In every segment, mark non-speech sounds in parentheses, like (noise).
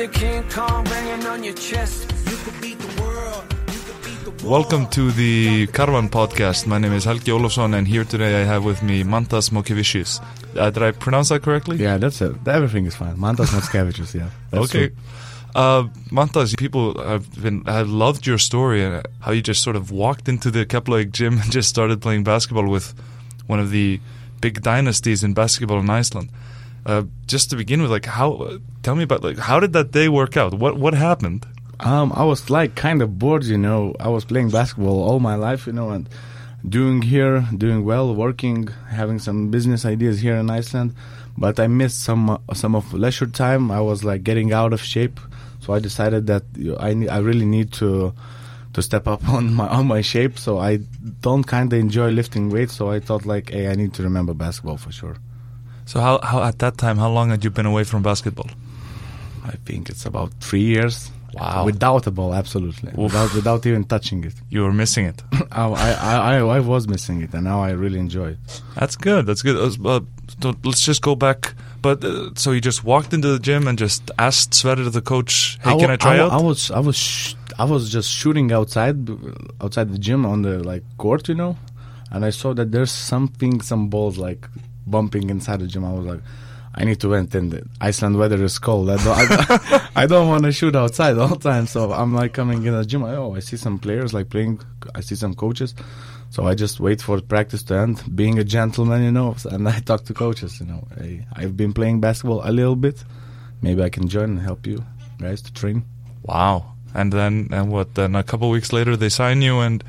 the best. You can be the King Kong banging on your chest. You could beat the world. You could beat the world. Welcome to the Caravan podcast. My name is Helgi Olofsson, and here today I have with me Mantas Mokevicius. Uh, did I pronounce that correctly? Yeah, that's it. Everything is fine. Mantas Motskevicius, yeah. Okay. true. Uh, Mantas, people have been have loved your story and how you just sort of walked into the Keflavik gym and just started playing basketball with one of the big dynasties in basketball in Iceland. Uh, just to begin with, like how? Tell me about like how did that day work out? What what happened? Um, I was like kind of bored, you know. I was playing basketball all my life, you know, and doing here, doing well, working, having some business ideas here in Iceland. But I missed some uh, some of leisure time. I was like getting out of shape, so I decided that I I really need to to step up (laughs) on my on my shape. So I don't kind of enjoy lifting weights. So I thought like, hey, I need to remember basketball for sure. So how how at that time? How long had you been away from basketball? I think it's about three years. Wow. Without a ball, absolutely. Oof. Without without even touching it. You were missing it. (laughs) I, I, I, I was missing it, and now I really enjoy it. That's good. That's good. Uh, let's just go back. But uh, so you just walked into the gym and just asked Sverrir, the coach, "Hey, can I try out?" I was, I was, sh- I was just shooting outside, outside the gym on the like court, you know, and I saw that there's something, some balls like bumping inside the gym. I was like, I need to in. The Iceland weather is cold. I don't, I, (laughs) I don't want to shoot outside all the time. So I'm like coming in the gym. I, oh, I see some players like playing. I see some coaches. So I just wait for practice to end, being a gentleman, you know. And I talk to coaches, you know. Hey, I've been playing basketball a little bit. Maybe I can join and help you guys to train. wow. And then and what? Then a couple weeks later they sign you and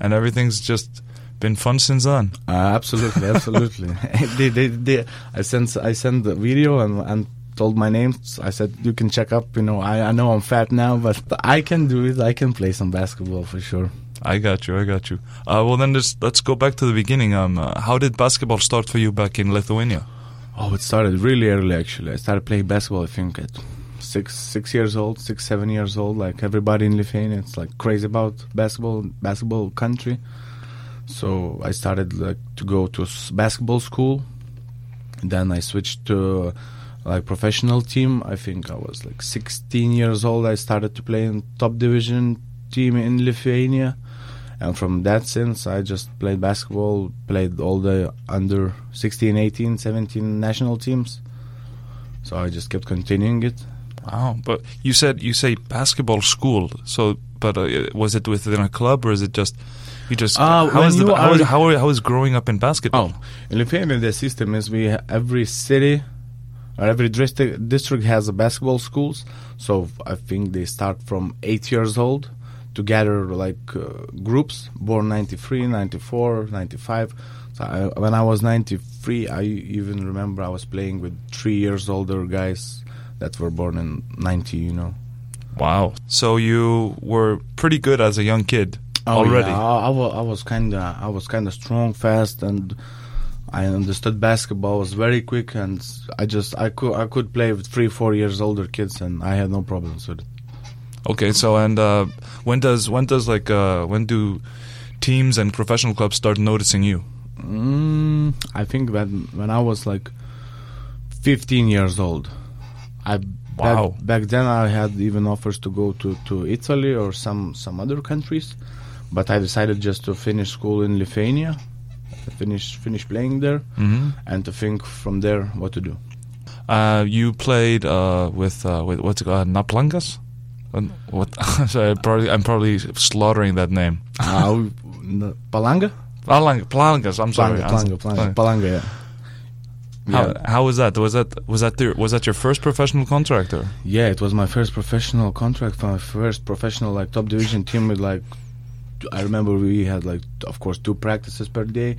and everything's just been fun since then. Uh, absolutely, absolutely. they, they, they, I sent I sent the video and and told my name. I said you can check up. You know, I I know I'm fat now, but I can do it. I can play some basketball for sure. I got you. I got you. Uh, well, then just let's go back to the beginning. Um, uh, how did basketball start for you back in Lithuania? Oh, it started really early actually. I started playing basketball. I think at six six years old, six seven years old. Like everybody in Lithuania, it's like crazy about basketball, basketball country. So I started like to go to basketball school. Then I switched to like professional team. I think I was like 16 years old. I started to play in top division team in Lithuania. And from that since I just played basketball, played all the under 16, 18, 17 national teams. So I just kept continuing it. Wow. But you said you say basketball school. So, but uh, was it within a club or is it just you just Uh, how when is the you how are- is, how, how is growing up in basketball? Oh, in Lithuania, the system is we every city or every district district has a basketball schools. So I think they start from eight years old to gather like uh, groups born 93, 94, 95. So I, when I was 93, I even remember I was playing with three years older guys that were born in 90. You know. Wow. So you were pretty good as a young kid Oh, already. Yeah. I, I, I was kind of I was kind of strong, fast, and I understood basketball was very quick, and I just I could I could play with three four years older kids, and I had no problems with it. Okay, so and uh, when does when does like uh, when do teams and professional clubs start noticing you? Mm, I think that when I was like 15 years old, I Wow. back, back then I had even offers to go to, to Italy or some some other countries, but I decided just to finish school in Lithuania, finish finish playing there, Mm-hmm. and to think from there what to do. Uh, you played uh, with uh, with what's it called, uh, Naplangas? Uh, What? (laughs) Sorry, I'm probably I'm probably slaughtering that name. Uh, n- Palanga? Palang- Palangas. I'm sorry. Palanga, Palanga, Palanga, Palanga, yeah. How, Yeah. how was that? Was that was that your, was that your first professional contractor? Yeah, it was my first professional contract, my first professional like top division team with like I remember we had like of course two practices per day.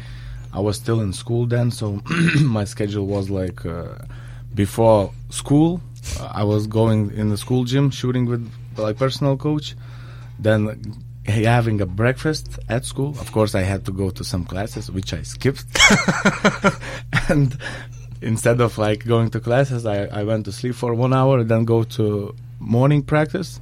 I was still in school then, so (clears throat) my schedule was like uh, before school I was going in the school gym shooting with like personal coach, then having a breakfast at school. Of course, I had to go to some classes which I skipped, (laughs) and instead of like going to classes, I, I went to sleep for one hour, then go to morning practice,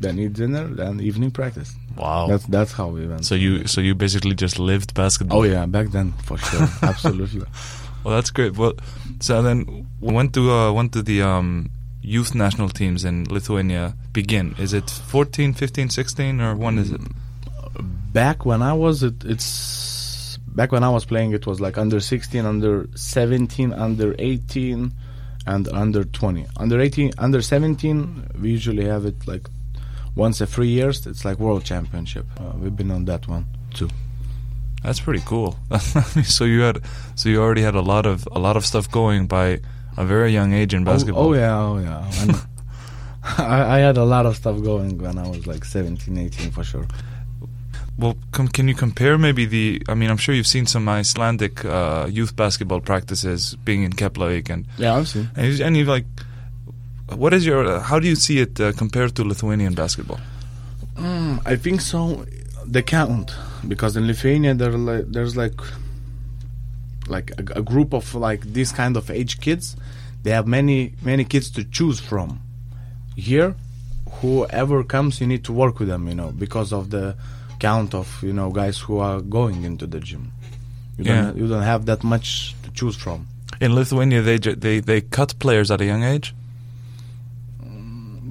then eat dinner, then evening practice. Wow. That's that's how we went. so you so you basically just lived basketball. oh yeah, back then for sure, (laughs) absolutely. Well, that's great. Well, so then went to uh, went to the um, youth national teams in Lithuania begin? Is it 14, 15, 16, or when is it? Back when I was, it, it's back when I was playing. It was like under 16, under 17, under 18, and under 20. Under 18, under 17, we usually have it like once a three years. It's like world championship. Uh, we've been on that one too. That's pretty cool. (laughs) so you had, so you already had a lot of a lot of stuff going by a very young age in basketball. Oh, oh yeah, oh yeah. (laughs) I, I had a lot of stuff going when I was like 17, 18 for sure. Well, com- can you compare maybe the? I mean, I'm sure you've seen some Icelandic uh, youth basketball practices being in Keflavik, and Yeah, I've seen. and, and you like, what is your? Uh, how do you see it uh, compared to Lithuanian basketball? Mm, I think so. The count because in Lithuania there like, there's like like a, a group of like this kind of age kids. They have many many kids to choose from. Here, whoever comes, you need to work with them. You know because of the count of you know guys who are going into the gym. You Yeah. don't you don't have that much to choose from. In Lithuania, they they they cut players at a young age.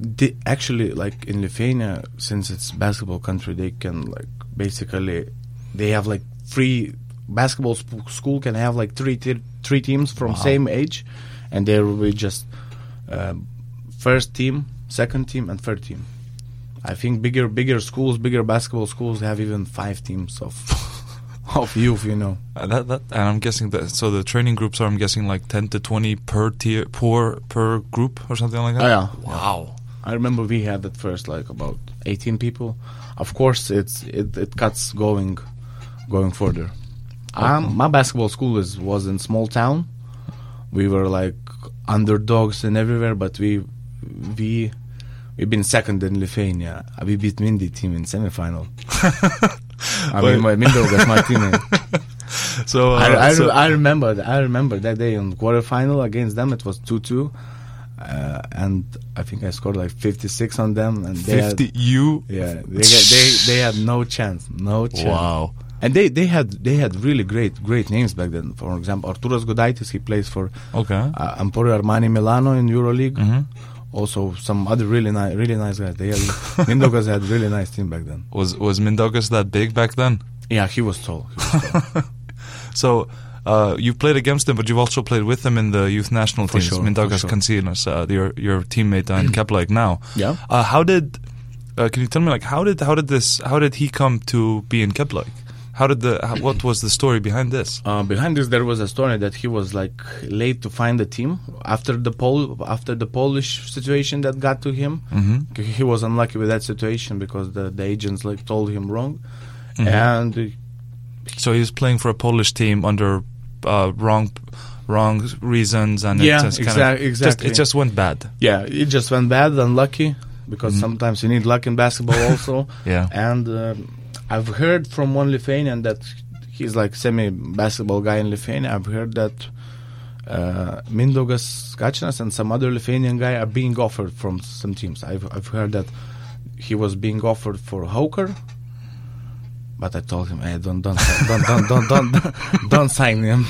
They actually like in Lithuania since it's basketball country they can like basically they have like three basketball sp- school can have like three te- three teams from Wow. same age and there will be just um, first team second team and third team I think bigger bigger schools bigger basketball schools have even five teams of (laughs) of youth you know Uh, that, that, and I'm guessing that. So the training groups are, I'm guessing, like 10 to 20 per tier, per per group or something like that. Oh, yeah. Wow. I remember we had at first like about 18 people. Of course, it's it, it cuts going going further. Um, my basketball school is was in small town. We were like underdogs and everywhere, but we we we've been second in Lithuania. We beat Mindy team in semifinal. (laughs) I mean, my Mindaugas, my teammate. (laughs) So, uh, I, I, so- I remember I remember that day in quarterfinal against them. It was two two, uh, and I think I scored like fifty six on them, and they 50 had, you. yeah they, get, they they had no chance, no chance. Wow. And they, they had they had really great great names back then. For example, Arturas Gudaitis, he plays for Okay. uh, Emporio Armani Milano in EuroLeague. Mhm. Also, some other really nice really nice guys. They had (laughs) Mindaugas had really nice team back then. Was was Mindaugas that big back then? Yeah, he was tall. He was tall. (laughs) So uh, you played against them, but you've also played with them in the youth national For teams. sure, Mindaugas for sure. Kacinas, uh, your your teammate uh, in Keflavik now. Yeah. Uh, how did? Uh, can you tell me like how did how did this how did he come to be in Keflavik? How did the how, what was the story behind this? Uh, behind this, there was a story that he was like late to find a team after the Pol after the Polish situation that got to him. Mhm. He- He was unlucky with that situation because the, the agents like told him wrong, Mhm. and So he was playing for a Polish team under uh, wrong wrong reasons, and Yeah, it just kind exac- of just exactly. it just went bad. yeah, it just went bad, unlucky because Mhm. sometimes you need luck in basketball (laughs) also. Yeah. And um, I've heard from one Lithuanian that he's like semi basketball guy in Lithuania. I've heard that uh, Mindaugas Kacinas and some other Lithuanian guy are being offered from some teams. I've I've heard that he was being offered for Haukar. But I told him, "Hey, don't don't don't don't don't don't, don't, don't sign him."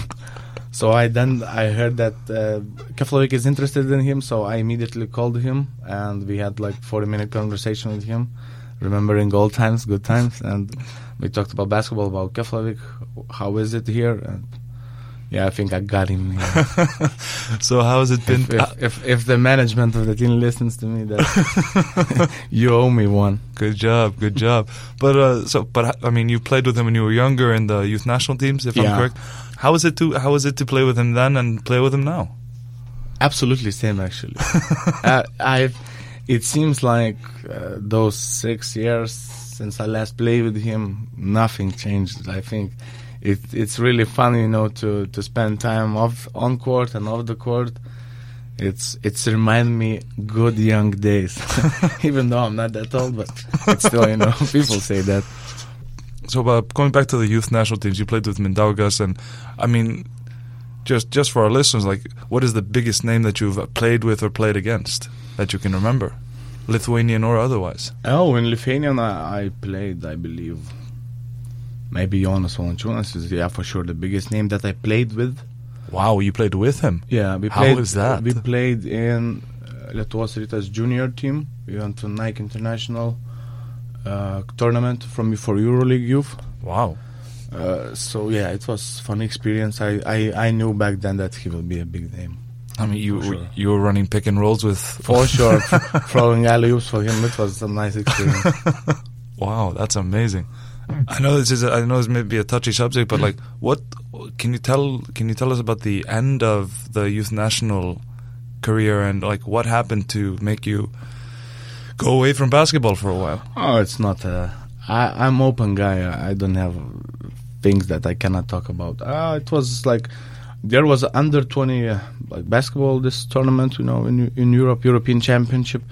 So I then I heard that uh, Keflavik is interested in him, so I immediately called him and we had like 40 minute conversation with him, remembering old times, good times, and we talked about basketball, about Keflavik, how is it here, and yeah, I think I got him. Here. (laughs) So how has it been? if, if, if if the management of the team listens to me, that (laughs) you owe me one. Good job, good job. But uh, so, but I mean, you played with him when you were younger in the youth national teams, if I'm Yeah. correct. How is it to how is it to play with him then and play with him now? Absolutely same, actually. (laughs) uh, I've. It seems like uh, those six years since I last played with him, nothing changed. I think it, it's really fun, you know, to, to spend time off on court and off the court. It's it's remind me good young days, (laughs) even though I'm not that old, but it's still, you know, (laughs) people say that. So, uh, going back to the youth national teams, you played with Mindaugas, and I mean, just just for our listeners, like, what is the biggest name that you've played with or played against that you can remember, Lithuanian or otherwise? Oh, in Lithuanian, I, I played, I believe, maybe Jonas Valančiūnas is, yeah, for sure, the biggest name that I played with. Wow, you played with him. Yeah, we How played. is that? We played in uh, Lietuvos Rytas junior team. We went to Nike International uh, tournament from for EuroLeague youth. Wow. Uh, so yeah, it was fun experience. I, I, I knew back then that he will be a big name. I mean, you sure. you were running pick and rolls with. (laughs) For sure, (laughs) throwing alley oops for him, it was a nice experience. (laughs) Wow, that's amazing. I know this is a, I know this may be a touchy subject, but like, what can you tell can you tell us about the end of the youth national career and like what happened to make you go away from basketball for a while? Oh, it's not. Uh, I, I'm open guy. I I don't have things that I cannot talk about. Uh, it was like there was under 20 uh, like basketball this tournament, you know, in in Europe, European Championship.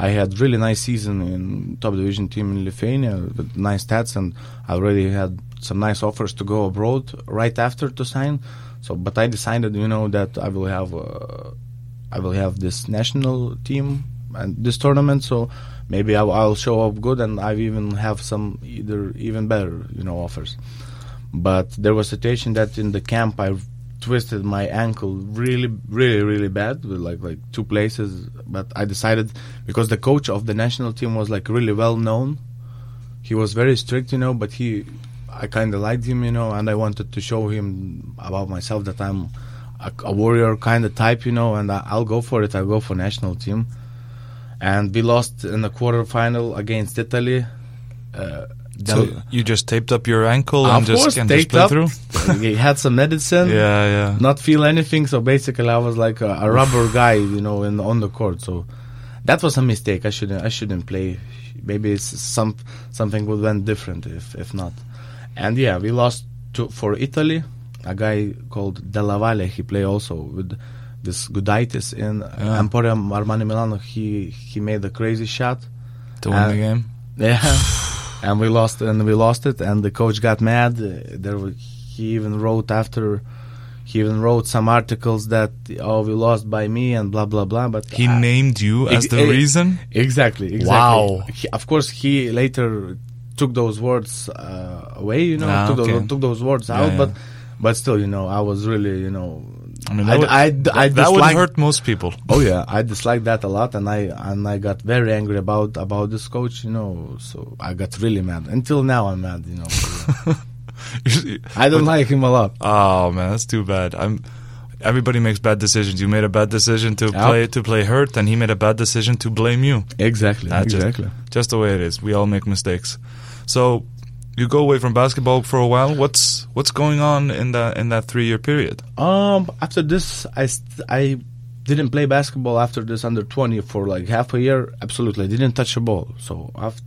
I had really nice season in top division team in Lithuania with nice stats, and I already had some nice offers to go abroad right after to sign. So, but I decided, you know, that I will have uh, I will have this national team and this tournament. So maybe I'll, I'll show up good, and I even have some either even better, you know, offers. But there was a situation that in the camp I twisted my ankle really, really, really bad with like like two places. But I decided because the coach of the national team was like really well known. He was very strict, you know, but he, I kind of liked him, you know, and I wanted to show him about myself that I'm a, a warrior kind of type, you know, and I, I'll go for it. I'll go for national team. And we lost in the quarterfinal against Italy. Uh, So you just taped up your ankle and just can just play up. through? (laughs) he had some medicine. (laughs) Yeah, yeah. Not feel anything. So basically, I was like a, a rubber guy, you know, in on the court. So that was a mistake. I shouldn't. I shouldn't play. Maybe it's some something would went different if if not. And yeah, we lost to for Italy. A guy called Della Valle. He played also with this Gudaitis in Yeah. Emporium Armani Milano. He he made a crazy shot. To win the game? (laughs) Yeah, and we lost and we lost it, and the coach got mad. Uh, There, were, he even wrote after. He even wrote some articles that oh we lost by me and blah blah blah. But He I- named you as Ex- the eh, reason? exactly, exactly. Wow. He, of course, he later took those words uh, away. You know, Ah, took, okay. those, took those words Yeah, out. yeah. But but still, you know, I was really you know. I mean, I, would, I, I that, that would hurt most people. Oh yeah, I disliked that a lot, and I and I got very angry about about this coach. You know, so I got really mad. Until now, I'm mad. You know, (laughs) I don't like him a lot. Oh man, that's too bad. I'm. Everybody makes bad decisions. You made a bad decision to Yeah. play to play hurt, and he made a bad decision to blame you. Exactly, That's just- exactly. Just the way it is. We all make mistakes. So, you go away from basketball for a while. What's what's going on in that in that three year period? Um, after this, I I didn't play basketball after this under twenty for like half a year. Absolutely, I didn't touch a ball. So after,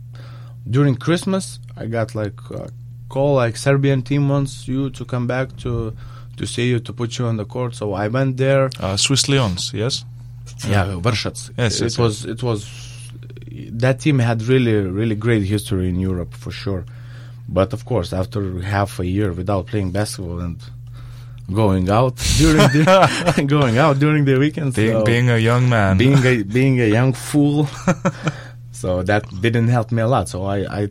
during Christmas, I got like a call like Serbian team wants you to come back to to see you to put you on the court. So I went there. Uh, Swiss Lions, yes. Yeah, Vršac. Yes, it yes, was. It was. That team had really, really great history in Europe for sure, but of course, after half a year without playing basketball and going out (laughs) during the (laughs) going out during the weekends, Being so being a young man. being a (laughs) being a young fool, so that didn't help me a lot. So I I,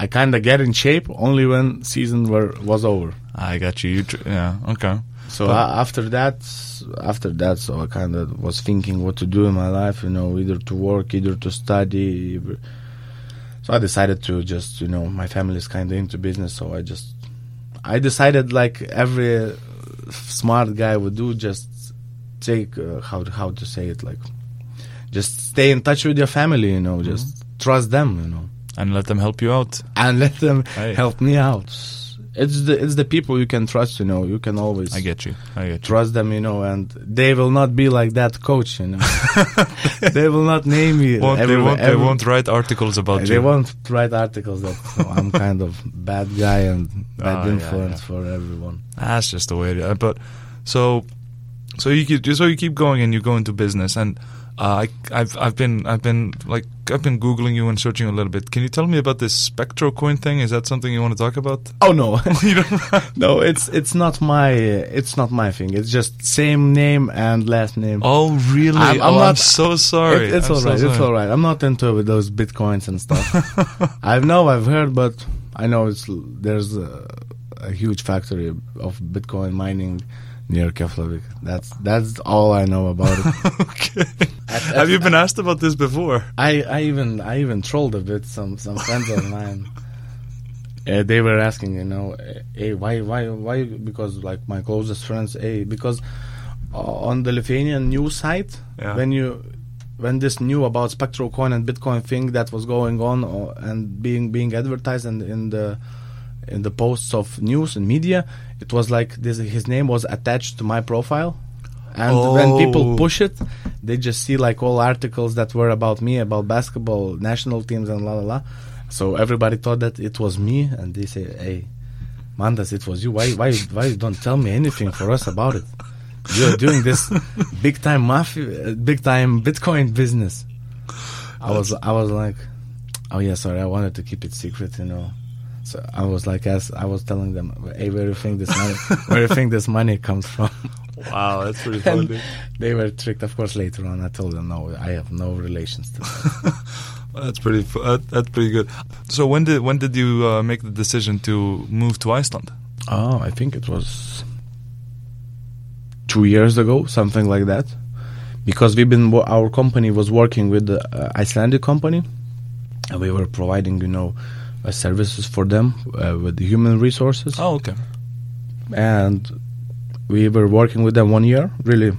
I kind of get in shape only when season were was over. I got you. you tr- yeah. Okay. So after that, after that, so I kind of was thinking what to do in my life. You know, either to work, either to study. either- So I decided to just, you know, my family is kind of into business, so I just, I decided like every smart guy would do, just take uh, how how to say it, like, just stay in touch with your family. You know, just trust them. You know, And let them help you out. and let them Hey. help me out. It's the it's the people you can trust. You know, you can always I get you. I get you. trust them, you know, and they will not be like that coach, you know. (laughs) they will not name you. Won't, they, won't, they won't write articles about They you. won't write articles that oh, I'm kind of bad guy and bad Ah, yeah, influence yeah. for everyone. That's just the way it is. But so, so you keep so you keep going and you go into business. And uh, I, I've I've been I've been like I've been googling you and searching a little bit. Can you tell me about this SpectroCoin thing? Is that something you want to talk about? Oh no, (laughs) (laughs) no, it's it's not my it's not my thing. It's just same name and last name. Oh really? I'm- I'm oh, I'm not- so sorry. It- it's I'm all so right. It's all right. I'm not into with those bitcoins and stuff. (laughs) I know I've heard, but I know it's there's a, a huge factory of Bitcoin mining near Keflavik. That's that's all I know about it. (laughs) okay. Have you been asked about this before? I, I even I even trolled a bit some some friends of mine. Uh, they were asking, you know, hey, why why why? Because like my closest friends, hey, because uh, on the Lithuanian news site, Yeah. when you when this knew about SpectroCoin and Bitcoin thing that was going on uh, and being being advertised in, in the in the posts of news and media, it was like this. His name was attached to my profile, and when Oh. people push it, they just see like all articles that were about me, about basketball, national teams, and la la la. So everybody thought that it was me, and they say, "Hey, Mantas, it was you. Why, why, why you don't tell me anything for us about it? You're doing this (laughs) big time mafia, big time Bitcoin business." I was, I was like, "Oh yeah, sorry, I wanted to keep it secret, you know." So I was like, as I was telling them, "Hey, where do you think this money, where do you think this money comes from?" (laughs) Wow, that's pretty funny. they were tricked. Of course, later on, I told them, "No, I have no relations to that." (laughs) That's pretty. That, that's pretty good. So when did when did you uh, make the decision to move to Iceland? Oh, I think it was two years ago, something like that. Because we've been, our company was working with the uh, Icelandic company, and we were providing, you know, uh, services for them uh, with the human resources. Oh, okay. and we were working with them one year. Really,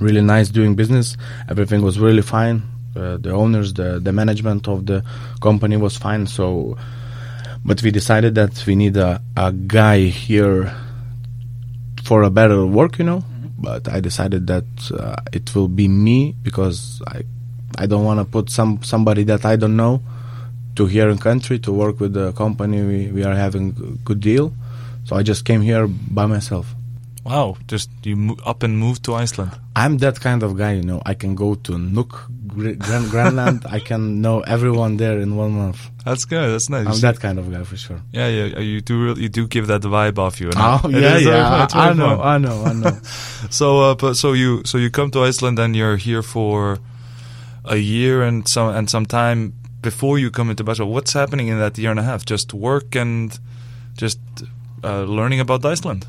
really nice doing business. Everything was really fine. Uh, the owners, the the management of the company was fine. So, but we decided that we need a a guy here for a better work, you know. But I decided that uh, it will be me because I I don't want to put some somebody that I don't know to here in country to work with the company. We we are having a good deal. So I just came here by myself. Wow, just you mo- up and moved to Iceland. I'm that kind of guy, you know. I can go to Nuuk, Gr- Grand Grandland. I can know everyone there in one month. That's good. That's nice. I'm that kind of guy for sure. Yeah, yeah. You do. Real, you do give that vibe off you. Oh it yeah, is very fun. yeah. I, I know. I know, I (laughs) know. So, uh, but so you so you come to Iceland and you're here for a year and some and some time before you come into basketball. What's happening in that year and a half? Just work and just uh, learning about Iceland.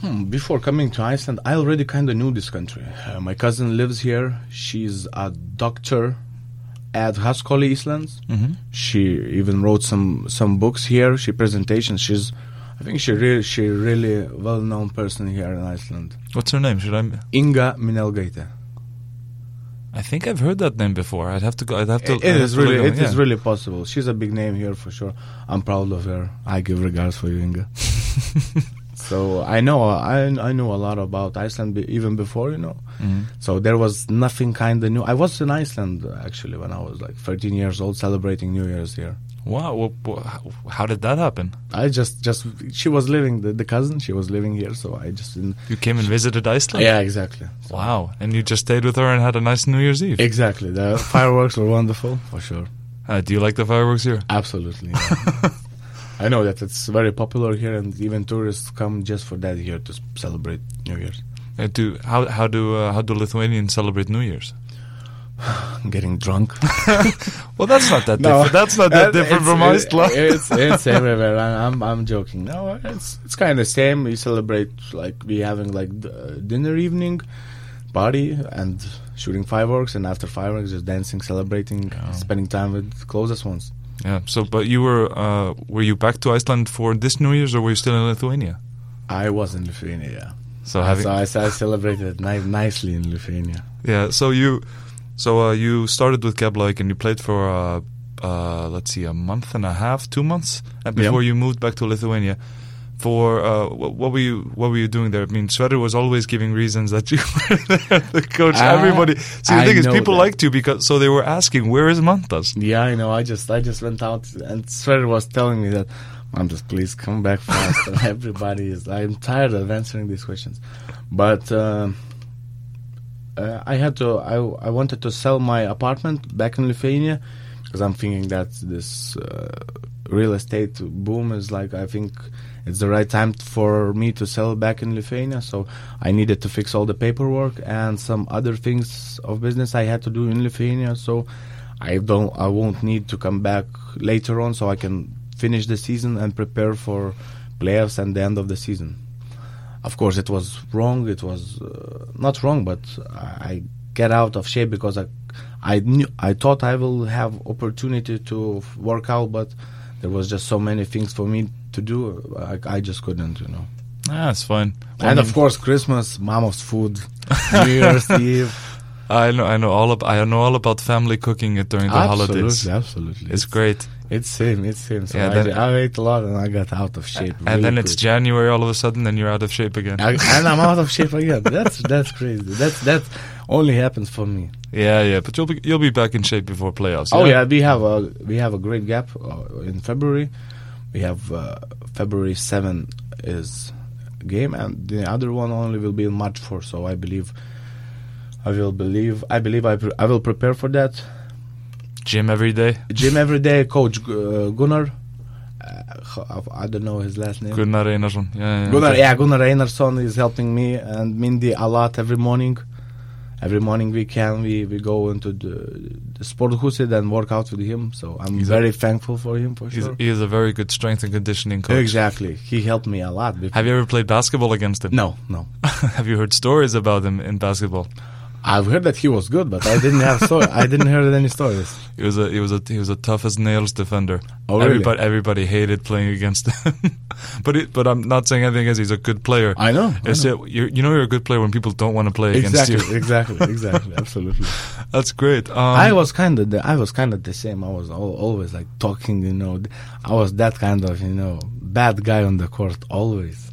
Hmm, before coming to Iceland, I already kind of knew this country. Uh, my cousin lives here. She's a doctor at Háskóli Íslands. Mm-hmm. She even wrote some some books here. She presentations. She's, I think she really she really well known person here in Iceland. What's her name? Should I? Inga Minelgaite. I think I've heard that name before. I'd have to go. I'd have to. It I'd have is to really, it it up, is really possible. She's a big name here for sure. I'm proud of her. I give regards for you, Inga. (laughs) so I know, I I know a lot about Iceland be, even before you know. Mhm. So there was nothing kind of new. I was in Iceland actually when I was like 13 years old, celebrating New Year's here. Wow. How, did that happen? I just, just she was living the, the cousin. She was living here, so I just didn't. You came and visited Iceland. Yeah, exactly. So- Wow. And you just stayed with her and had a nice New Year's Eve. Exactly. The (laughs) fireworks were wonderful for sure. Uh, do you like the fireworks here? Absolutely. yeah. (laughs) I know that it's very popular here, and even tourists come just for that here to celebrate New Year's. Uh, do how how do uh, how do Lithuanians celebrate New Year's? I'm (sighs) getting drunk. (laughs) Well, that's not that different. That's not that Uh, different from Iceland. It's it's (laughs) everywhere. I'm I'm joking. No, it's it's kind of the same. We celebrate like we having like uh, dinner evening, party, and shooting fireworks, and after fireworks, just dancing, celebrating, Oh. spending time with closest ones. yeah. So, but you were uh, were you back to Iceland for this New Year's, or were you still in Lithuania? I was in Lithuania. Yeah. So having so I, I celebrated nicely in Lithuania. yeah. So you so uh, you started with Keflavik and you played for uh, uh, let's see a month and a half, two months, and Yeah. before you moved back to Lithuania. For uh, what, what were you what were you doing there? I mean, Sverrir was always giving reasons that you (laughs) were the coach. Ah, everybody. See, the I thing is, people that. liked you because so they were asking, "Where is Mantas?" Yeah, I know. I just I just went out and Sverrir was telling me that I'm please come back fast. and (laughs) everybody is. I'm tired of answering these questions, but um uh, I had to. I I wanted to sell my apartment back in Lithuania because I'm thinking that this uh, real estate boom is like I think it's the right time for me to sell back in Lithuania. So I needed to fix all the paperwork and some other things of business I had to do in Lithuania. So I don't. I won't need to come back later on, so I can finish the season and prepare for playoffs and the end of the season. Of course, it was wrong. It was uh, not wrong, but I get out of shape because I, I knew, I thought I will have opportunity to work out, but there was just so many things for me to do. I, I just couldn't, you know. Ah, that's fine. Well, and I of course, Christmas, mama's food, New Year's (laughs) Eve. I know, I know all about, I know all about family cooking it during the absolutely, holidays. absolutely. It's great. It's same, it's same. So Yeah, I, then- I ate a lot and I got out of shape. and really then it's quick. January all of a sudden, and you're out of shape again. I, and I'm out of shape again. (laughs) That's that's crazy. That's that only happens for me. yeah, yeah, but you'll be you'll be back in shape before playoffs. Oh yeah, we have a we have a great gap uh, in February. We have uh, February seven is game, and the other one only will be in March four. So I believe, I will believe, I believe I pre- I will prepare for that. Gym every day. Gym every day, Coach uh, Gunnar. Uh, I don't know his last name. Gunnar Einarsson. Yeah, yeah. Gunnar, okay. yeah, Gunnar Einarsson is helping me and Mindy a lot every morning. Every morning we can we, we go into the, the Sporthúsið and work out with him. So I'm He's a- very thankful for him for He's, sure. he is a very good strength and conditioning coach. Exactly, he helped me a lot. before- Have you ever played basketball against him? No, no. (laughs) Have you heard stories about him in basketball? I've heard that he was good, but I didn't have so I didn't hear any stories. (laughs) He was a he was a he was a tough as nails defender. Oh, really? Everybody everybody hated playing against him. (laughs) but it, but I'm not saying anything as He's a good player. I know. I know. that you know you're a good player when people don't want to play Exactly, against you. exactly, (laughs) exactly, absolutely. That's great. Um, I was kind of the, I was kind of the same. I was al- always like talking, you know. I was that kind of, you know, bad guy on the court always.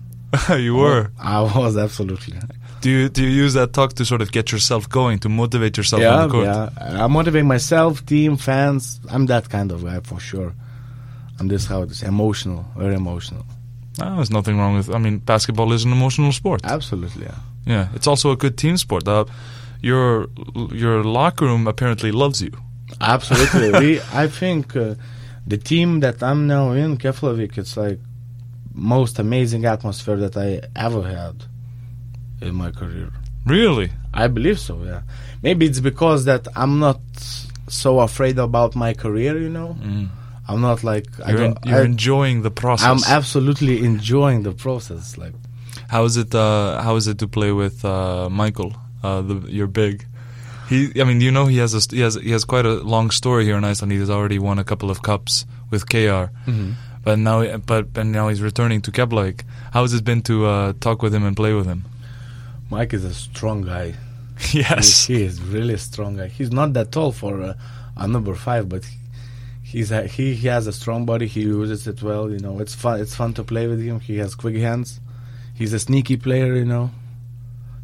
you were. I was absolutely. Do you do you use that talk to sort of get yourself going to motivate yourself yeah, on the court? yeah. I motivate myself, team, fans. I'm that kind of guy for sure. I'm this how it is emotional, very emotional. Ah, there's nothing wrong with. I mean, basketball is an emotional sport. Absolutely, yeah. Yeah, it's also a good team sport. Uh, your your locker room apparently loves you. Absolutely. (laughs) we, I think uh, the team that I'm now in, Keflavik, it's like most amazing atmosphere that I ever had in my career. Really? I believe so, yeah. Maybe it's because that I'm not so afraid about my career, you know. Mm. I'm not like I You're, en- don't, you're I, enjoying the process. I'm absolutely enjoying the process. Like How is it? Uh, how is it to play with uh, Michael? Uh, the your big. He, I mean, you know, he has a he has he has quite a long story here in Iceland. He has already won a couple of cups with KR, but now but but now he's returning to Keflavik. How has it been to uh, talk with him and play with him? Mike is a strong guy. (laughs) yes, He, he is really strong guy. He's not that tall for a, a number five, but he, he's a, he, he has a strong body. He uses it well. You know, it's fun. It's fun to play with him. He has quick hands. He's a sneaky player. You know,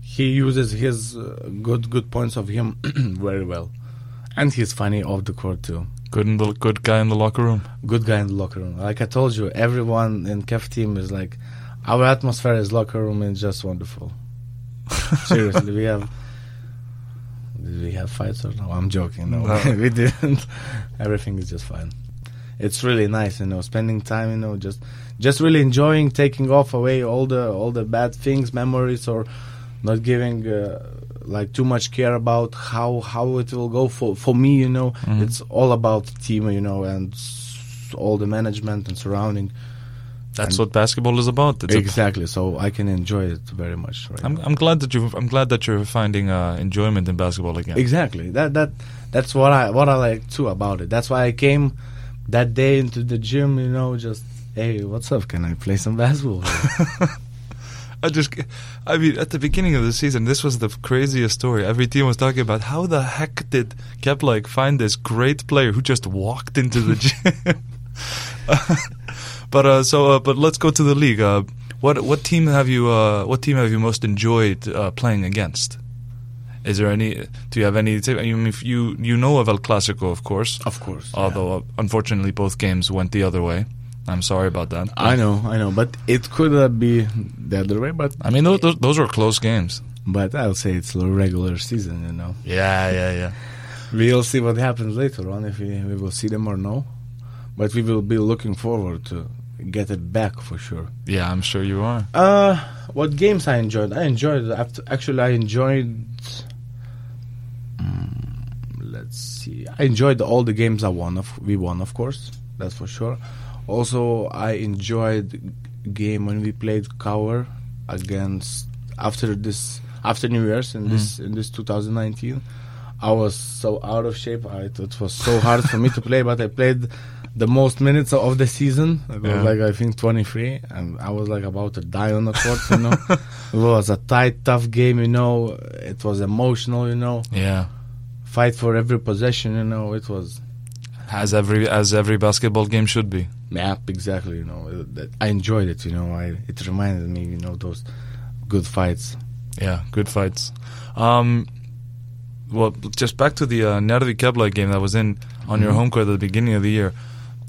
he uses his uh, good good points of him (clears throat) very well, and he's funny off the court too. good in the good guy in the locker room. Good guy in the locker room. Like I told you, everyone in Kef team is like our atmosphere is locker room is just wonderful. (laughs) Seriously, we have. Did we have fights or no? I'm joking. No, No. (laughs) we didn't. Everything is just fine. It's really nice, you know, spending time, you know, just just really enjoying taking off away all the all the bad things, memories, or not giving uh, like too much care about how how it will go for for me. You know, Mhm. it's all about team, you know, and all the management and surrounding. That's what basketball is about. It's exactly. So I can enjoy it very much. Right I'm now. I'm glad that you I'm glad that you're finding uh, enjoyment in basketball again. Exactly. That that that's what I what I like too about it. That's why I came that day into the gym. You know, just hey, what's up? Can I play some basketball? (laughs) I just, I mean, at the beginning of the season, this was the craziest story. Every team was talking about how the heck did Kefla find this great player who just walked into the (laughs) gym. But uh, so, uh, but let's go to the league. Uh, what what team have you uh, what team have you most enjoyed uh, playing against? Is there any? Do you have any? I mean, if you you know of El Clasico, of course. of course. Although uh, unfortunately both games went the other way. I'm sorry about that. I know, I know, but it could uh, be the other way. But I mean, those, those, were close games. but I'll say it's a regular season. You know, Yeah, yeah, yeah. we'll see what happens later on if we, we will see them or no. But we will be looking forward to get it back for sure. Yeah, I'm sure you are. Uh, what games I enjoyed? I enjoyed actually I enjoyed. Mm, let's see. I enjoyed all the games I won. Of we won, of course. That's for sure. Also, I enjoyed game when we played KR against after this after New Year's in this in this 2019. I was so out of shape. I, thought it was so hard for me to play, but I played the most minutes of the season. Was Yeah. like I think 23, and I was like about to die on the court. You know, (laughs) it was a tight, tough game. You know, it was emotional. You know, Yeah. fight for every possession. You know, it was As every as every basketball game should be. yeah, exactly. You know, I enjoyed it. You know, I it reminded me. You know, those good fights. Yeah, good fights. Um, well, just back to the uh, Njarðvík Keflavík game that was in on your Mhm. home court at the beginning of the year.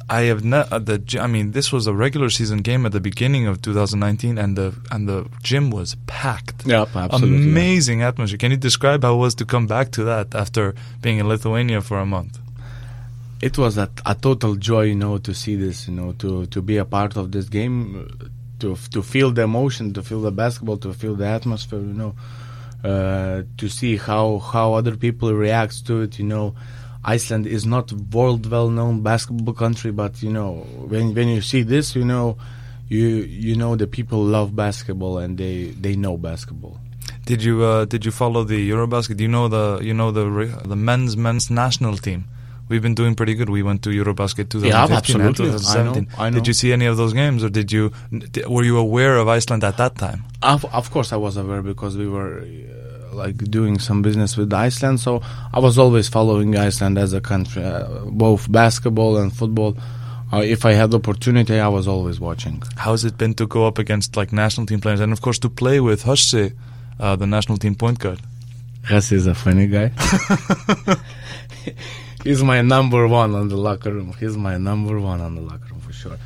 I have not uh, the. I mean, this was a regular season game at the beginning of 2019, and the and the gym was packed. Yep, absolutely. Amazing atmosphere. Can you describe how it was to come back to that after being in Lithuania for a month? it was a, a total joy, you know, to see this, you know, to to be a part of this game, to to feel the emotion, to feel the basketball, to feel the atmosphere, you know, uh, to see how how other people react to it, you know. Iceland is not world well known basketball country, but you know when when you see this, you know, you you know the people love basketball and they they know basketball. Did you uh, did you follow the Eurobasket? Do you know the you know the the men's men's national team? We've been doing pretty good. We went to Eurobasket 2015 and absolutely. I know, 2017. I know. Did you see any of those games, or did you were you aware of Iceland at that time? Of, of course, I was aware because we were uh, like doing some business with Iceland, so I was always following Iceland as a country, uh, both basketball and football. Uh, if I had the opportunity, I was always watching. How's it been to go up against like national team players, and of course to play with Husse, uh, the national team point guard? Gus is a funny guy. (laughs) He's my number one on the locker room. He's my number one on the locker room for sure.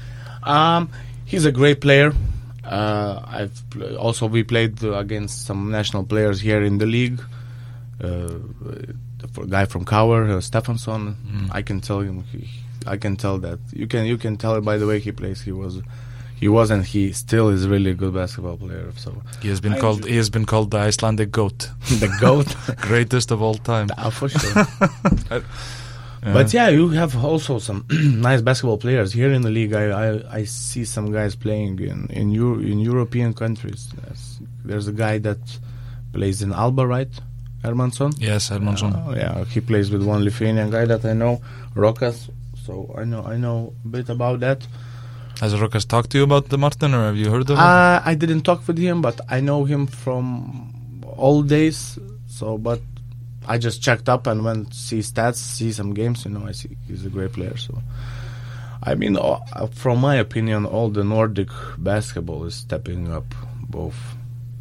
Um, he's a great player. Uh, I've pl- also we played uh, against some national players here in the league. Uh, for a guy from KR, uh, Stefansson. Mm. I can tell him. He, I can tell that you can you can tell it by the way he plays. He was, he was, and he still is really a good basketball player. So He has been I called enjoy- he has been called the Icelandic goat, (laughs) the goat, (laughs) greatest of all time. Ah, for sure. (laughs) But yeah, you have also some (clears throat) nice basketball players here in the league. I, I, I see some guys playing in in, Euro, in European countries. Yes. There's a guy that plays in Alba, right? Hermannsson. yes, Hermannsson. Oh, yeah, he plays with one Lithuanian guy that I know, Rokas. So I know I know a bit about that. Has Rokas talked to you about the Martin, or have you heard of him? Uh, I didn't talk with him, but I know him from old days. So, but I just checked up and went see stats, see some games. You know, I see he's a great player. So, I mean, uh, from my opinion, all the Nordic basketball is stepping up. Both,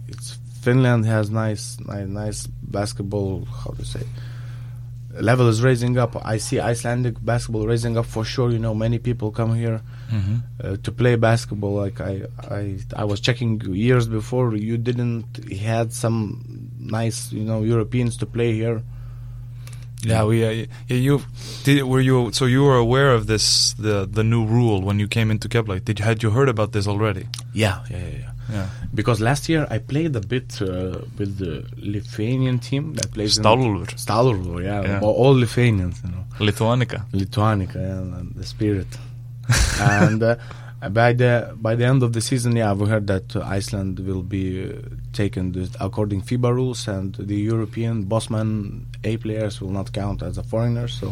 it's Finland has nice, nice, nice basketball. How to say? Level is raising up. I see Icelandic basketball raising up for sure. You know, many people come here hmm uh, to play basketball. Like I, I, I was checking years before. You didn't had some nice, you know, Europeans to play here. Yeah, we. Uh, you did. Were you so you were aware of this the the new rule when you came into Keflavík? Did you had you heard about this already? Yeah, yeah, yeah. yeah. Yeah. Because last year I played a bit uh, with the Lithuanian team that plays Stálur, in Stálúlfur, yeah, Yeah. all- Lithuanians, you know, Lithuanica. Lithuanica, yeah, and the spirit. (laughs) and uh, by the by the end of the season, yeah, we heard that Iceland will be uh, taken this, according FIBA rules, and the European Bosman A players will not count as a foreigner. So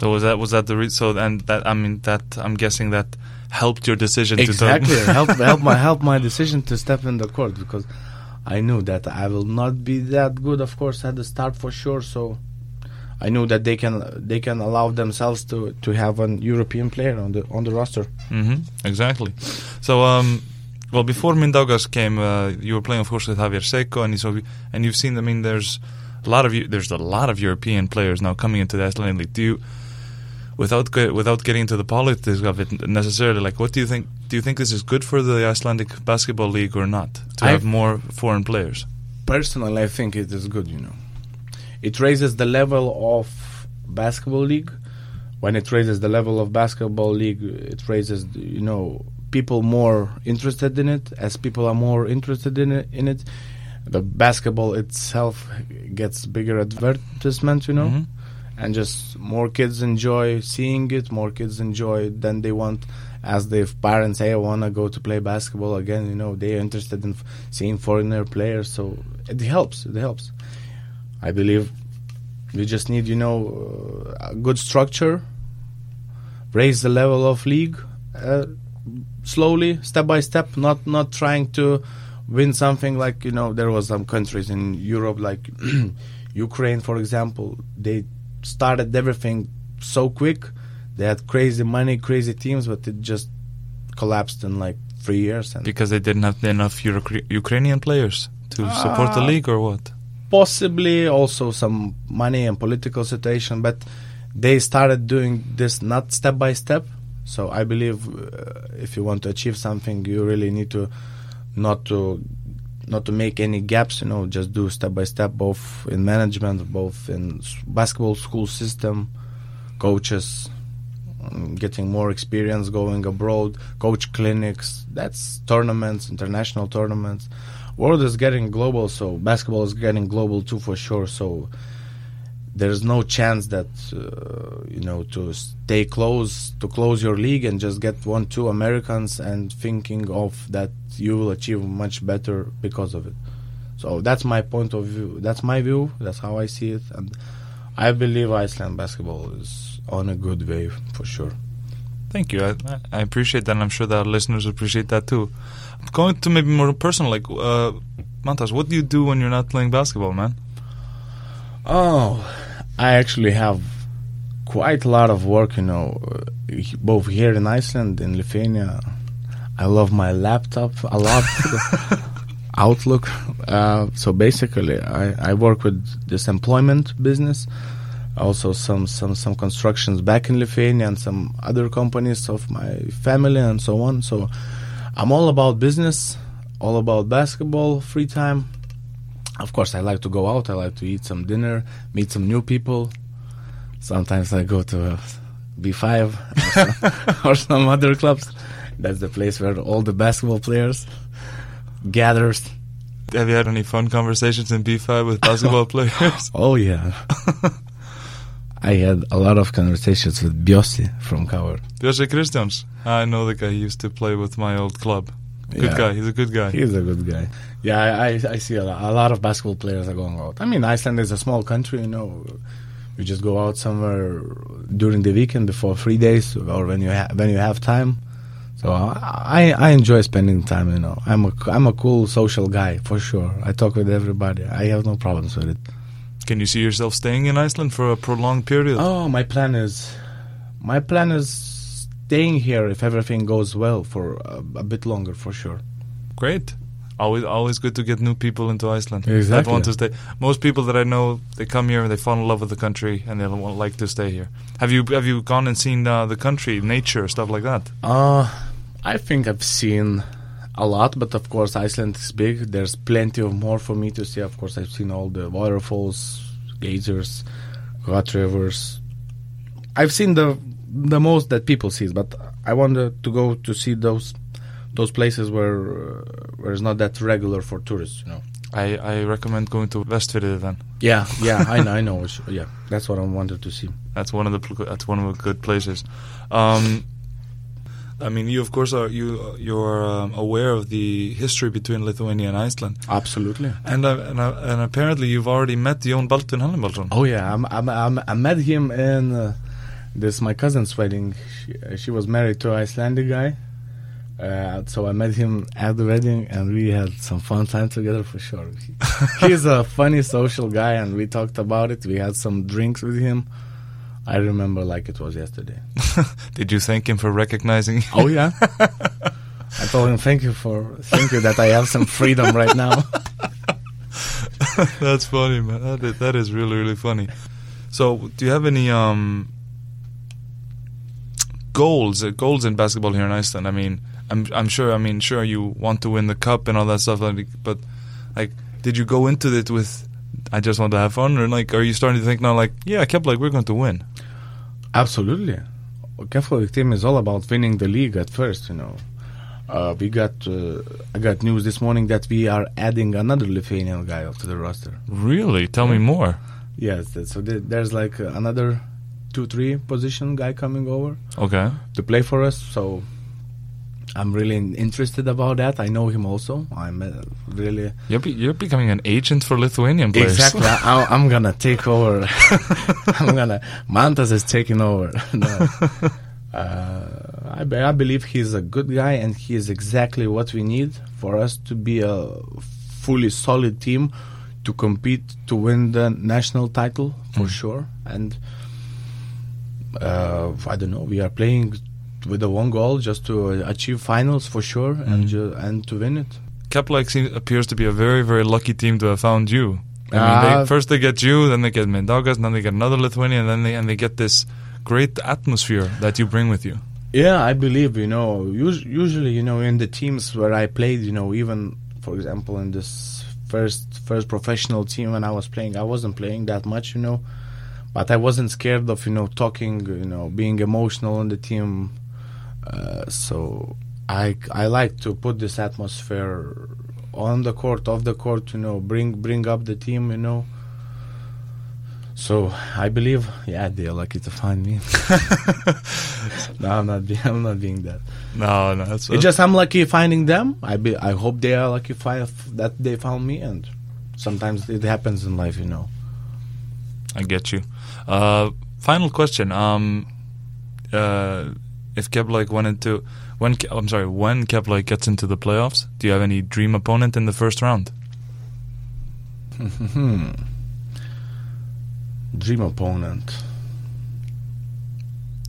So was that was that the re- so and that I mean that I'm guessing that helped your decision exactly to (laughs) help help my help my decision to step in the court because I knew that I will not be that good, of course, at the start for sure. So I knew that they can they can allow themselves to to have an European player on the on the roster. hmm exactly. So um, well before Mindaugas came, uh, you were playing of course with Javier Seco, and so and you've seen. I mean, there's a lot of there's a lot of European players now coming into the Icelandic league. Do you? Without without getting into the politics of it necessarily, like what do you think? Do you think this is good for the Icelandic basketball league or not to I've- have more foreign players? personally, I think it is good. You know, it raises the level of basketball league. When it raises the level of basketball league, it raises you know people more interested in it. As people are more interested in it, in it, the basketball itself gets bigger advertisement. You know. Mhm. and just more kids enjoy seeing it more kids enjoy it then they want As their parents, "Hey, I want to go to play basketball again." You know, they're interested in f- seeing foreigner players, so it helps. It helps. I believe we just need, you know, uh, a good structure, raise the level of league uh, slowly, step by step, not not trying to win something like you know there was some countries in Europe like (clears throat) Ukraine, for example, they started everything so quick. They had crazy money, crazy teams, but it just collapsed in like three years. And Because they didn't have enough Ur- Ukrainian players to ah. support the league, or what? possibly also some money and political situation, but they started doing this not step by step. So I believe uh, if you want to achieve something, you really need to not to not to make any gaps. You know, just do step by step, both in management, both in basketball school system, coaches, um, getting more experience, going abroad, coach clinics. That's tournaments, international tournaments world is getting global, so basketball is getting global too for sure. So there's no chance that uh, you know to stay close to close your league and just get one two Americans and thinking of that you will achieve much better because of it. So that's my point of view. That's my view. That's how I see it, and I believe Iceland basketball is on a good way for sure. Thank you. I, I appreciate that, and I'm sure that our listeners appreciate that too. Going to maybe more personal, like uh, Mantas, what do you do when you're not playing basketball, man? Oh, I actually have quite a lot of work, you know, uh, both here in Iceland, in Lithuania. I love my laptop a lot. (laughs) Outlook. Uh, so basically, I, I work with this employment business, also some, some, some constructions back in Lithuania and some other companies of my family and so on. So I'm all about business, all about basketball, free time. Of course, I like to go out. I like to eat some dinner, meet some new people. Sometimes I go to uh, B5 (laughs) or some, or some other clubs. That's the place where all the basketball players gathers. Have you had any fun conversations in B5 with basketball (laughs) players? Oh yeah. (laughs) I had a lot of conversations with Bjossi from Cover. Jose Christians. I know the guy. He used to play with my old club. Good Yeah. guy. He's a good guy. He's a good guy. Yeah, I, I, I see a lot, a lot of basketball players are going out. I mean, Iceland is a small country, you know. You just go out somewhere during the weekend before three days, or when you ha- when you have time. So uh, I I enjoy spending time. You know, I'm a I'm a cool social guy for sure. I talk with everybody. I have no problems with it. Can you see yourself staying in Iceland for a prolonged period? Oh, my plan is, my plan is staying here if everything goes well for a, a bit longer for sure. Great. Always, always good to get new people into Iceland. That want to stay. Most people that I know, they come here and they fall in love with the country and they want like to stay here. Have you have you gone and seen uh, the country, nature, stuff like that? Uh, I think I've seen a lot, but of course Iceland is big. There's plenty of more for me to see. Of course, I've seen all the waterfalls, geysers, hot rivers. I've seen the the most that people see, but I wanted to go to see those those places where uh, where it's not that regular for tourists. You know. I, I recommend going to Vestfirði then. Yeah, yeah, I know, (laughs) I know. Yeah, that's what I wanted to see. That's one of the that's one of the good places. Um, I mean, you of course are you you're um, aware of the history between Lithuania and Iceland, Absolutely. and uh, and, uh, and apparently you've already met Jón Baldvin Hannibalsson. Oh yeah, I'm, I'm, I'm, I met him in uh, this my cousin's wedding. She, uh, she was married to an Icelandic guy, uh, so I met him at the wedding, and we had some fun time together for sure. He- (laughs) he's a funny social guy, and we talked about it. We had some drinks with him. I remember like it was yesterday. (laughs) Did you thank him for recognizing? Oh yeah. (laughs) I told him thank you for thank you that I have some freedom right now. That's funny, man. That is, that is really really funny. So, do you have any um goals uh, goals in basketball here in Iceland? I mean, I'm I'm sure. I mean, sure you want to win the cup and all that stuff, like, but like, did you go into it with? I just want to have fun, or like, are you starting to think now, like, yeah, I kept like we're going to win? Absolutely. Keflavík team is all about winning the league at first, you know. Uh, we got uh, I got news this morning that we are adding another Lithuanian guy to the roster. Really? Tell me more. Yes, so there's like another two three position guy coming over Okay. to play for us. So I'm really interested about that. I know him also. I'm uh, really You're, be, you're becoming an agent for Lithuanian players. exactly. (laughs) I, I'm gonna take over. (laughs) I'm gonna Mantas is taking over. (laughs) no. uh, I, be- I believe he's a good guy and he is exactly what we need for us to be a fully solid team to compete to win the national title for sure. And uh, I don't know. We are playing with the one goal just to uh, achieve finals for sure and ju- and to win it. Kefla seems, appears to be a very, very lucky team to have found you. I mean, they, first they get you, then they get Mindaugas, then they get another Lithuanian, and then they and they get this great atmosphere that you bring with you. Yeah, I believe you know. Us- usually, you know, in the teams where I played, you know, even for example in this first first professional team when I was playing, I wasn't playing that much, you know, but I wasn't scared of you know talking, you know, being emotional on the team. Uh, so I I like to put this atmosphere on the court, off the court, you know, bring bring up the team, you know. So I believe, yeah, they're lucky to find me. (laughs) no, I'm not. Be- I'm not being that. No, no, that's It's just I'm lucky finding them. I be. I hope they are lucky fi- that they found me, and sometimes it happens in life, you know. I get you. Uh, final question. Um, uh, if Kefla went into when Ke- I'm sorry, when Kefla gets into the playoffs, do you have any dream opponent in the first round? (laughs) Dream opponent.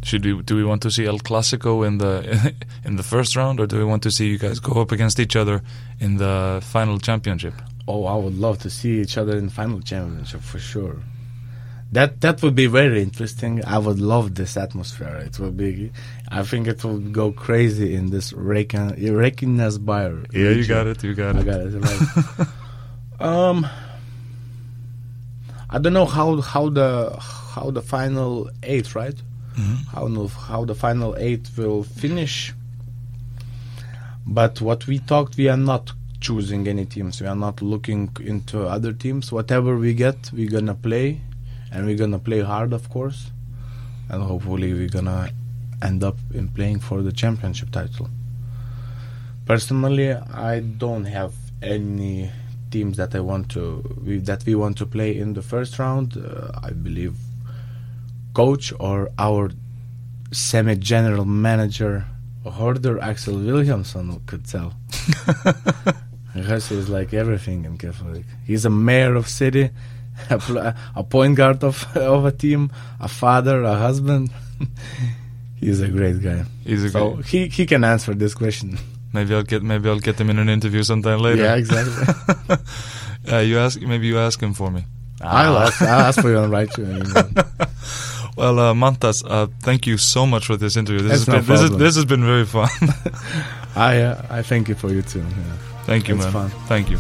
Should we do we want to see El Clasico in the (laughs) in the first round, or do we want to see you guys go up against each other in the final championship? Oh, I would love to see each other in final championship for sure. That that would be very interesting. I would love this atmosphere. It would be. I think it would go crazy in this Reykjavik Reykjanesbær. Yeah, you got it. You got I it. got it right. (laughs) um, I don't know how how the how the final eight, right? Mhm. How how the final eight will finish. But what we talked, we are not choosing any teams. We are not looking into other teams. Whatever we get, we're gonna play, and we're gonna play hard, of course, and hopefully we're gonna end up in playing for the championship title. Personally, I don't have any teams that I want to we, that we want to play in the first round. Uh, I believe coach or our semi general manager Hörður Axel Vilhjálmsson could tell. (laughs) Because he's like everything in Keflavík. He's a mayor of city, (laughs) a, a point guard of (laughs) of a team, a father, a husband. (laughs) he's a great guy. He's a So good. he he can answer this question. Maybe I'll get maybe I'll get him in an interview sometime later. Yeah, exactly. uh, you ask maybe you ask him for me. I'll ask, I'll ask for you and write you. Well, uh, Mantas, uh, thank you so much for this interview. This, has no been, this, is, this has been very fun. I uh, I thank you for you too. Yeah. thank you, It's man. fun. Thank you.